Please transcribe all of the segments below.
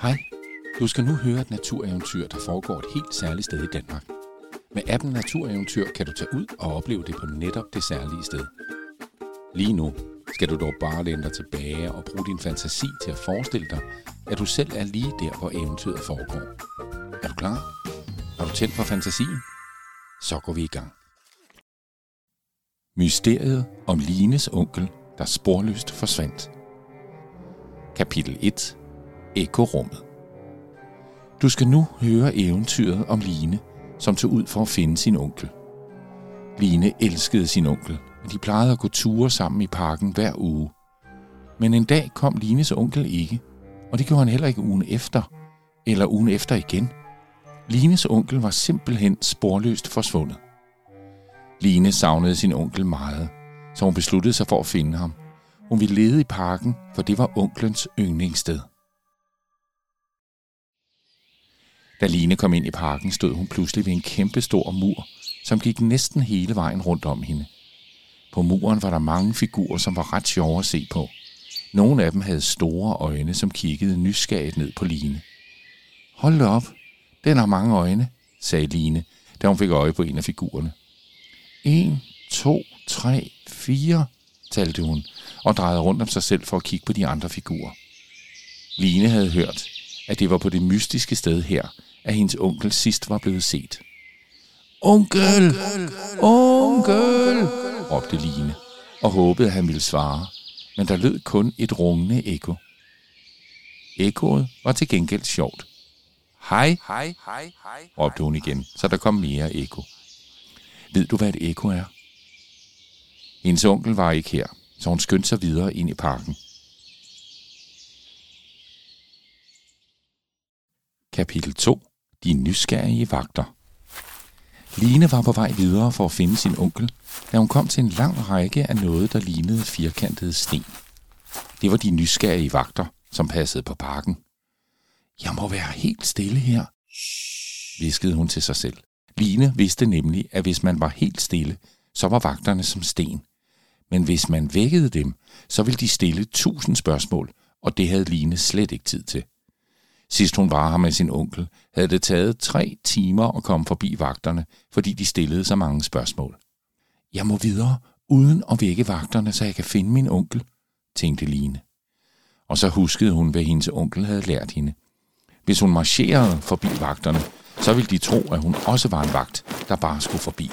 Hej, du skal nu høre et natureventyr, der foregår et helt særligt sted i Danmark. Med appen Natureventyr kan du tage ud og opleve det på netop det særlige sted. Lige nu skal du dog bare læne dig tilbage og bruge din fantasi til at forestille dig, at du selv er lige der, hvor eventyret foregår. Er du klar? Er du tændt for fantasien? Så går vi i gang. Mysteriet om Lines onkel, der sporløst forsvandt. Kapitel 1. Ekorummet. Du skal nu høre eventyret om Line, som tog ud for at finde sin onkel. Line elskede sin onkel, og de plejede at gå ture sammen i parken hver uge. Men en dag kom Lines onkel ikke, og det gjorde han heller ikke ugen efter, eller ugen efter igen. Lines onkel var simpelthen sporløst forsvundet. Line savnede sin onkel meget, så hun besluttede sig for at finde ham. Hun ville lede i parken, for det var onklens yndlingssted. Da Line kom ind i parken, stod hun pludselig ved en kæmpe stor mur, som gik næsten hele vejen rundt om hende. På muren var der mange figurer, som var ret sjove at se på. Nogle af dem havde store øjne, som kiggede nysgerrigt ned på Line. Hold da op, den har mange øjne, sagde Line, da hun fik øje på en af figurerne. En, to, tre, fire, talte hun, og drejede rundt om sig selv for at kigge på de andre figurer. Line havde hørt, at det var på det mystiske sted her, at hendes onkel sidst var blevet set. Onkel! Onkel! råbte Line, og håbede, at han ville svare, men der lød kun et rungende ekko. Ekkoet var til gengæld sjovt. Hej, hej, hej, hej, råbte hun igen, så der kom mere ekko. Ved du, hvad et ekko er? Hendes onkel var ikke her, så hun skyndte sig videre ind i parken. Kapitel 2. De nysgerrige vagter. Line var på vej videre for at finde sin onkel, da hun kom til en lang række af noget, der lignede firkantede sten. Det var de nysgerrige vagter, som passede på parken. Jeg må være helt stille her, viskede hun til sig selv. Line vidste nemlig, at hvis man var helt stille, så var vagterne som sten. Men hvis man vækkede dem, så ville de stille tusind spørgsmål, og det havde Line slet ikke tid til. Sidst hun var her med sin onkel, havde det taget tre timer at komme forbi vagterne, fordi de stillede så mange spørgsmål. Jeg må videre, uden at vække vagterne, så jeg kan finde min onkel, tænkte Line. Og så huskede hun, hvad hendes onkel havde lært hende. Hvis hun marcherede forbi vagterne, så ville de tro, at hun også var en vagt, der bare skulle forbi.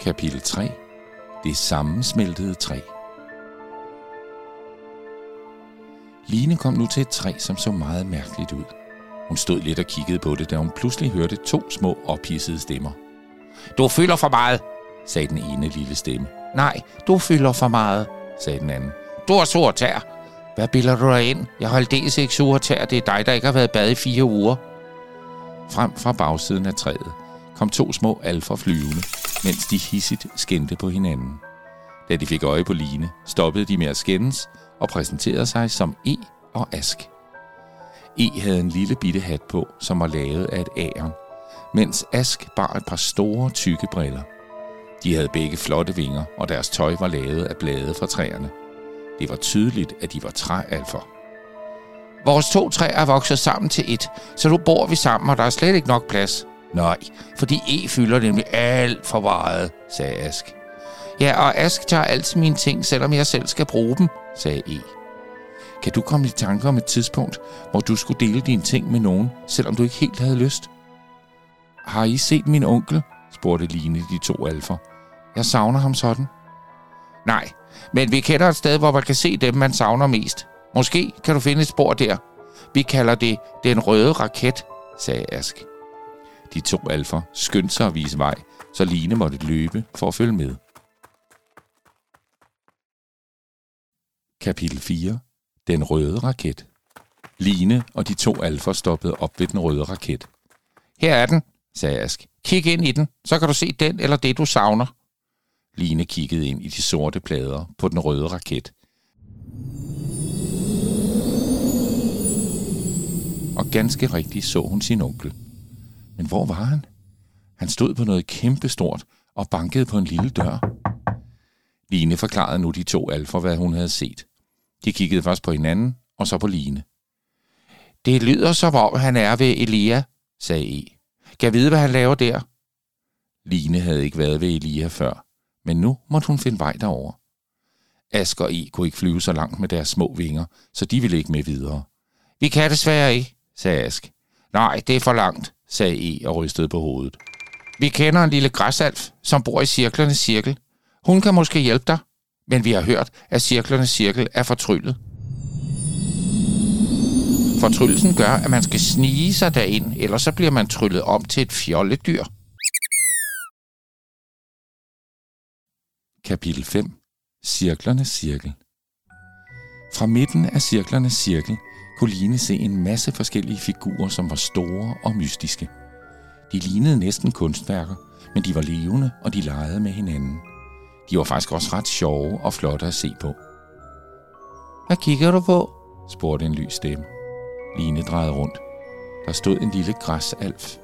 Kapitel 3. Det sammensmeltede træ. Line kom nu til et træ, som så meget mærkeligt ud. Hun stod lidt og kiggede på det, da hun pludselig hørte to små ophissede stemmer. Du fylder for meget, sagde den ene lille stemme. Nej, du fylder for meget, sagde den anden. Du har sur tær. Hvad bilder du dig ind? Jeg har aldeles ikke sur tær. Det er dig, der ikke har været bad i fire uger. Frem fra bagsiden af træet kom to små alfer flyvende, mens de hissigt skændte på hinanden. Da de fik øje på Line, stoppede de med at skændes og præsenterede sig som E og Ask. E havde en lille bitte hat på, som var lavet af et æren, mens Ask bar et par store, tykke briller. De havde begge flotte vinger, og deres tøj var lavet af blade fra træerne. Det var tydeligt, at de var træalfer. Vores to træer vokser sammen til et, så nu bor vi sammen, og der er slet ikke nok plads. Nej, fordi E fylder nemlig alt for meget, sagde Ask. Ja, og Ask tager altid mine ting, selvom jeg selv skal bruge dem, sagde E. Kan du komme i tanke om et tidspunkt, hvor du skulle dele dine ting med nogen, selvom du ikke helt havde lyst? Har I set min onkel? spurgte Line de to alfer. Jeg savner ham sådan. Nej, men vi kender et sted, hvor man kan se dem, man savner mest. Måske kan du finde et spor der. Vi kalder det den røde raket, sagde Ask. De to alfer skyndte sig at vise vej, så Line måtte løbe for at følge med. Kapitel 4. Den røde raket. Line og de to alfer stoppede op ved den røde raket. Her er den, sagde Ask. Kig ind i den, så kan du se den eller det, du savner. Line kiggede ind i de sorte plader på den røde raket. Og ganske rigtigt så hun sin onkel. Men hvor var han? Han stod på noget kæmpestort og bankede på en lille dør. Line forklarede nu de to alfer, hvad hun havde set, de kiggede først på hinanden, og så på Line. Det lyder som om, han er ved Elia, sagde E. Kan jeg vide, hvad han laver der? Line havde ikke været ved Elia før, men nu måtte hun finde vej derover. Asker og E kunne ikke flyve så langt med deres små vinger, så de ville ikke med videre. Vi kan desværre ikke, sagde Ask. Nej, det er for langt, sagde E og rystede på hovedet. Vi kender en lille græsalf, som bor i cirklernes cirkel. Hun kan måske hjælpe dig, men vi har hørt, at cirklernes cirkel er fortryllet. Fortryllelsen gør, at man skal snige sig derind, ellers så bliver man tryllet om til et fjolledyr. Kapitel 5. Cirklernes cirkel. Fra midten af cirklernes cirkel kunne Line se en masse forskellige figurer, som var store og mystiske. De lignede næsten kunstværker, men de var levende, og de legede med hinanden. De var faktisk også ret sjove og flotte at se på. Hvad kigger du på? spurgte en lys stemme. Line drejede rundt. Der stod en lille græsalf.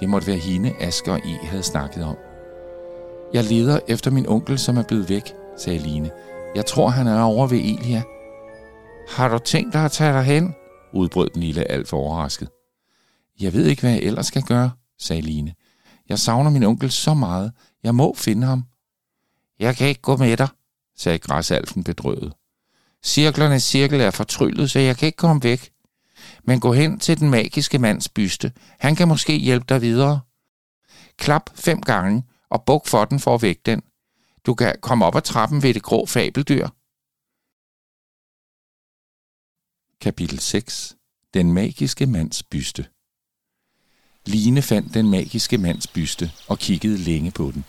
Det måtte være hende, Asger og E havde snakket om. Jeg leder efter min onkel, som er blevet væk, sagde Line. Jeg tror, han er over ved Elia. Har du tænkt dig at tage dig hen? udbrød den lille alf overrasket. Jeg ved ikke, hvad jeg ellers skal gøre, sagde Line. Jeg savner min onkel så meget. Jeg må finde ham. Jeg kan ikke gå med dig, sagde græsalfen bedrøvet. Cirklernes cirkel er fortryllet, så jeg kan ikke komme væk. Men gå hen til den magiske mands byste. Han kan måske hjælpe dig videre. Klap fem gange og buk for den for at vække den. Du kan komme op ad trappen ved det grå fabeldyr. Kapitel 6. Den magiske mands byste. Line fandt den magiske mands byste og kiggede længe på den.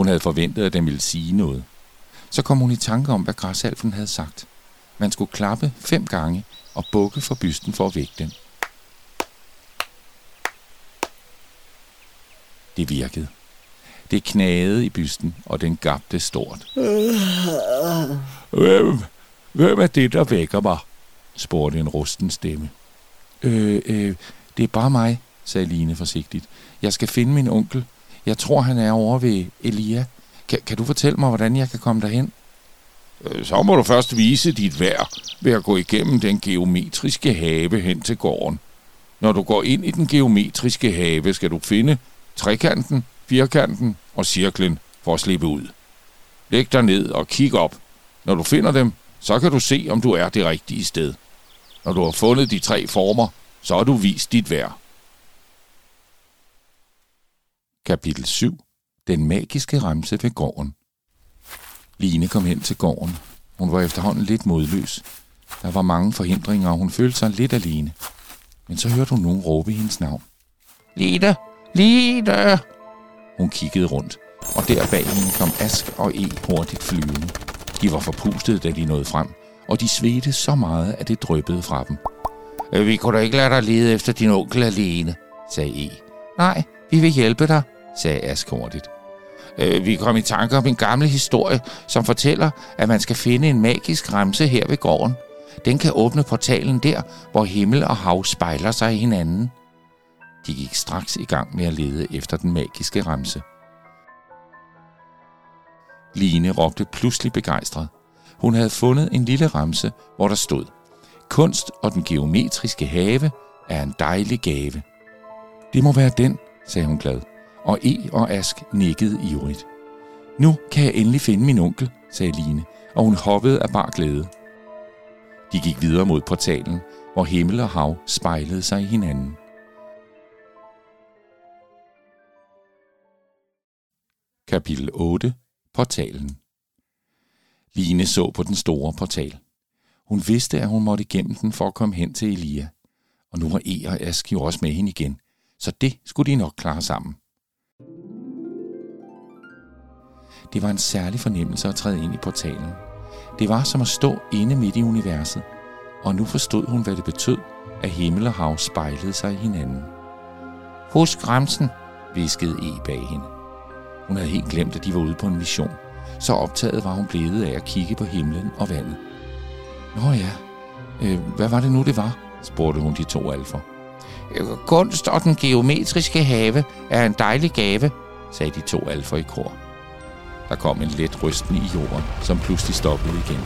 Hun havde forventet, at den ville sige noget. Så kom hun i tanke om, hvad græsalfen havde sagt. Man skulle klappe fem gange og bukke for bysten for at vække den. Det virkede. Det knagede i bysten, og den gabte stort. Hvem, hvem er det, der vækker mig? spurgte en rusten stemme. Øh, øh, det er bare mig, sagde Line forsigtigt. Jeg skal finde min onkel. Jeg tror, han er over ved Elia. Kan, kan du fortælle mig, hvordan jeg kan komme derhen? Øh, så må du først vise dit værd ved at gå igennem den geometriske have hen til gården. Når du går ind i den geometriske have, skal du finde trekanten, firkanten og cirklen for at slippe ud. Læg dig ned og kig op. Når du finder dem, så kan du se, om du er det rigtige sted. Når du har fundet de tre former, så har du vist dit værd. Kapitel 7. Den magiske remse ved gården. Line kom hen til gården. Hun var efterhånden lidt modløs. Der var mange forhindringer, og hun følte sig lidt alene. Men så hørte hun nogen råbe hendes navn. Line! Line! Hun kiggede rundt, og der bag hende kom Ask og E hurtigt flyvende. De var forpustede, da de nåede frem, og de svedte så meget, at det drøbbede fra dem. Øh, vi kunne da ikke lade dig lede efter din onkel alene, sagde E. Nej, vi vil hjælpe dig, sagde Ask hurtigt. Øh, vi kom i tanke om en gammel historie, som fortæller, at man skal finde en magisk remse her ved gården. Den kan åbne portalen der, hvor himmel og hav spejler sig i hinanden. De gik straks i gang med at lede efter den magiske remse. Line råbte pludselig begejstret. Hun havde fundet en lille ramse, hvor der stod Kunst og den geometriske have er en dejlig gave. Det må være den, sagde hun glad, og E og Ask nikkede ivrigt. Nu kan jeg endelig finde min onkel, sagde Line, og hun hoppede af bar glæde. De gik videre mod portalen, hvor himmel og hav spejlede sig i hinanden. Kapitel 8. Portalen Line så på den store portal. Hun vidste, at hun måtte igennem den for at komme hen til Elia. Og nu var E og Ask jo også med hende igen, så det skulle de nok klare sammen. Det var en særlig fornemmelse at træde ind i portalen. Det var som at stå inde midt i universet, og nu forstod hun, hvad det betød, at himmel og hav spejlede sig i hinanden. Husk grænsen, viskede E bag hende. Hun havde helt glemt, at de var ude på en mission. Så optaget var hun blevet af at kigge på himlen og vandet. Nå ja, øh, hvad var det nu, det var? spurgte hun de to alfer. Øh, kunst og den geometriske have er en dejlig gave, sagde de to alfer i kor. Der kom en let rysten i jorden, som pludselig stoppede igen.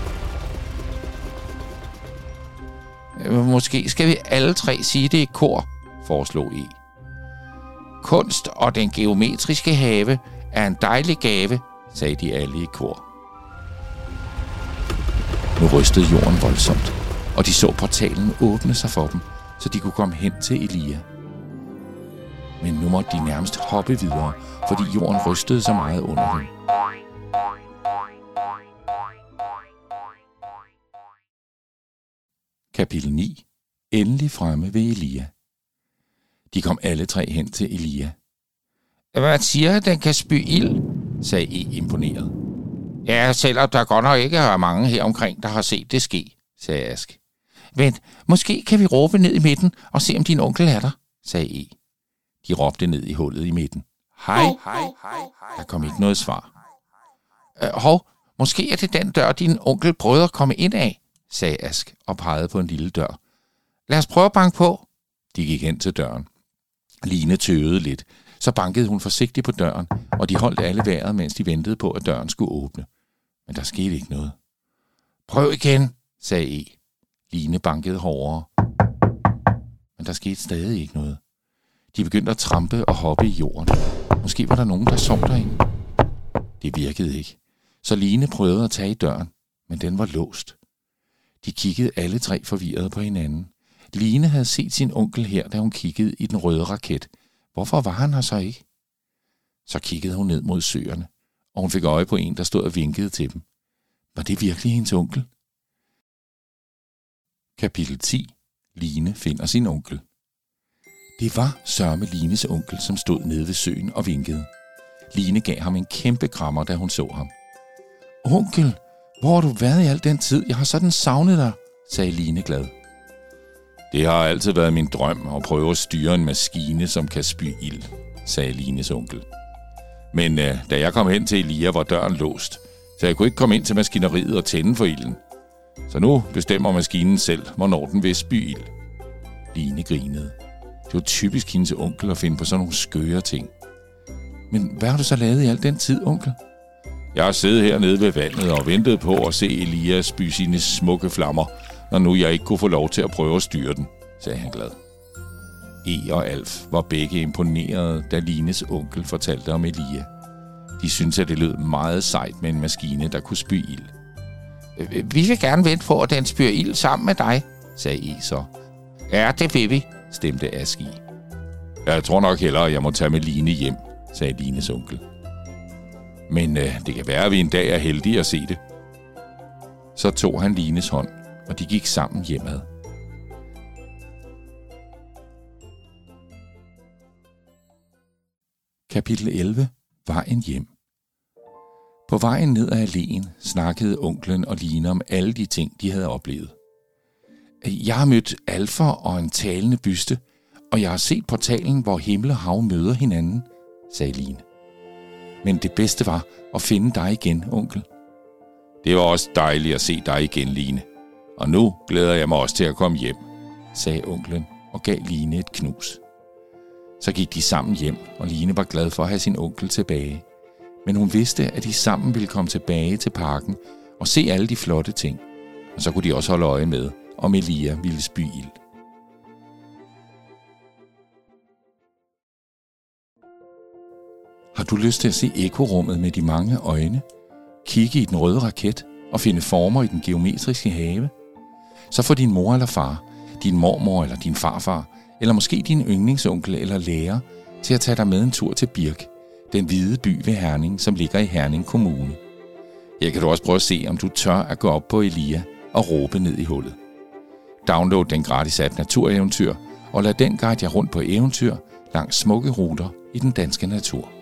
Øh, måske skal vi alle tre sige det i kor, foreslog E. Kunst og den geometriske have er en dejlig gave, sagde de alle i kor. Nu rystede jorden voldsomt, og de så portalen åbne sig for dem, så de kunne komme hen til Elia. Men nu måtte de nærmest hoppe videre, fordi jorden rystede så meget under dem. Kapitel 9. Endelig fremme ved Elia. De kom alle tre hen til Elia. Hvad siger, den kan spy ild? sagde E imponeret. Ja, selvom der godt nok ikke er mange her omkring, der har set det ske, sagde Ask. Vent, måske kan vi råbe ned i midten og se, om din onkel er der, sagde E. De råbte ned i hullet i midten. Hej, hej, hej, hej. Der kom ikke noget svar. Øh, hov, måske er det den dør, din onkel prøvede at komme ind af, sagde Ask og pegede på en lille dør. Lad os prøve at banke på. De gik hen til døren. Line tøvede lidt, så bankede hun forsigtigt på døren, og de holdt alle vejret, mens de ventede på, at døren skulle åbne. Men der skete ikke noget. Prøv igen, sagde E. Line bankede hårdere. Men der skete stadig ikke noget. De begyndte at trampe og hoppe i jorden. Måske var der nogen, der sov derinde. Det virkede ikke. Så Line prøvede at tage i døren, men den var låst. De kiggede alle tre forvirret på hinanden. Line havde set sin onkel her, da hun kiggede i den røde raket. Hvorfor var han her så ikke? Så kiggede hun ned mod søerne, og hun fik øje på en, der stod og vinkede til dem. Var det virkelig hendes onkel? Kapitel 10. Line finder sin onkel. Det var sørme Lines onkel, som stod nede ved søen og vinkede. Line gav ham en kæmpe krammer, da hun så ham. Onkel, hvor har du været i al den tid? Jeg har sådan savnet dig, sagde Line glad. Det har altid været min drøm at prøve at styre en maskine, som kan spy ild, sagde Lines onkel. Men øh, da jeg kom hen til Elia, var døren låst, så jeg kunne ikke komme ind til maskineriet og tænde for ilden. Så nu bestemmer maskinen selv, hvornår den vil spy ild. Line grinede. Det var typisk hendes onkel at finde på sådan nogle skøre ting. Men hvad har du så lavet i al den tid, onkel? Jeg har siddet hernede ved vandet og ventet på at se Elias spy sine smukke flammer, når nu jeg ikke kunne få lov til at prøve at styre den, sagde han glad. E og Alf var begge imponerede, da Lines onkel fortalte om Elia. De syntes, at det lød meget sejt med en maskine, der kunne spy ild. Øh, vi vil gerne vente på, at den spyr ild sammen med dig, sagde I så. Ja, det vil vi, stemte Ask i. Jeg tror nok hellere, at jeg må tage med Line hjem, sagde Lines onkel. Men øh, det kan være, at vi en dag er heldige at se det. Så tog han Lines hånd, og de gik sammen hjemad. Kapitel 11. Vejen hjem. På vejen ned ad alléen snakkede onklen og Line om alle de ting, de havde oplevet. Jeg har mødt alfer og en talende byste, og jeg har set portalen, hvor himmel og hav møder hinanden, sagde Line. Men det bedste var at finde dig igen, onkel. Det var også dejligt at se dig igen, Line. Og nu glæder jeg mig også til at komme hjem, sagde onklen og gav Line et knus. Så gik de sammen hjem, og Line var glad for at have sin onkel tilbage. Men hun vidste, at de sammen ville komme tilbage til parken og se alle de flotte ting. Og så kunne de også holde øje med, om Elia ville spy ild. Har du lyst til at se ekorummet med de mange øjne? Kigge i den røde raket og finde former i den geometriske have? Så får din mor eller far, din mormor eller din farfar, eller måske din yndlingsonkel eller lærer, til at tage dig med en tur til Birk, den hvide by ved Herning, som ligger i Herning Kommune. Her kan du også prøve at se, om du tør at gå op på Elia og råbe ned i hullet. Download den gratis app Natureventyr, og lad den guide jer rundt på eventyr langs smukke ruter i den danske natur.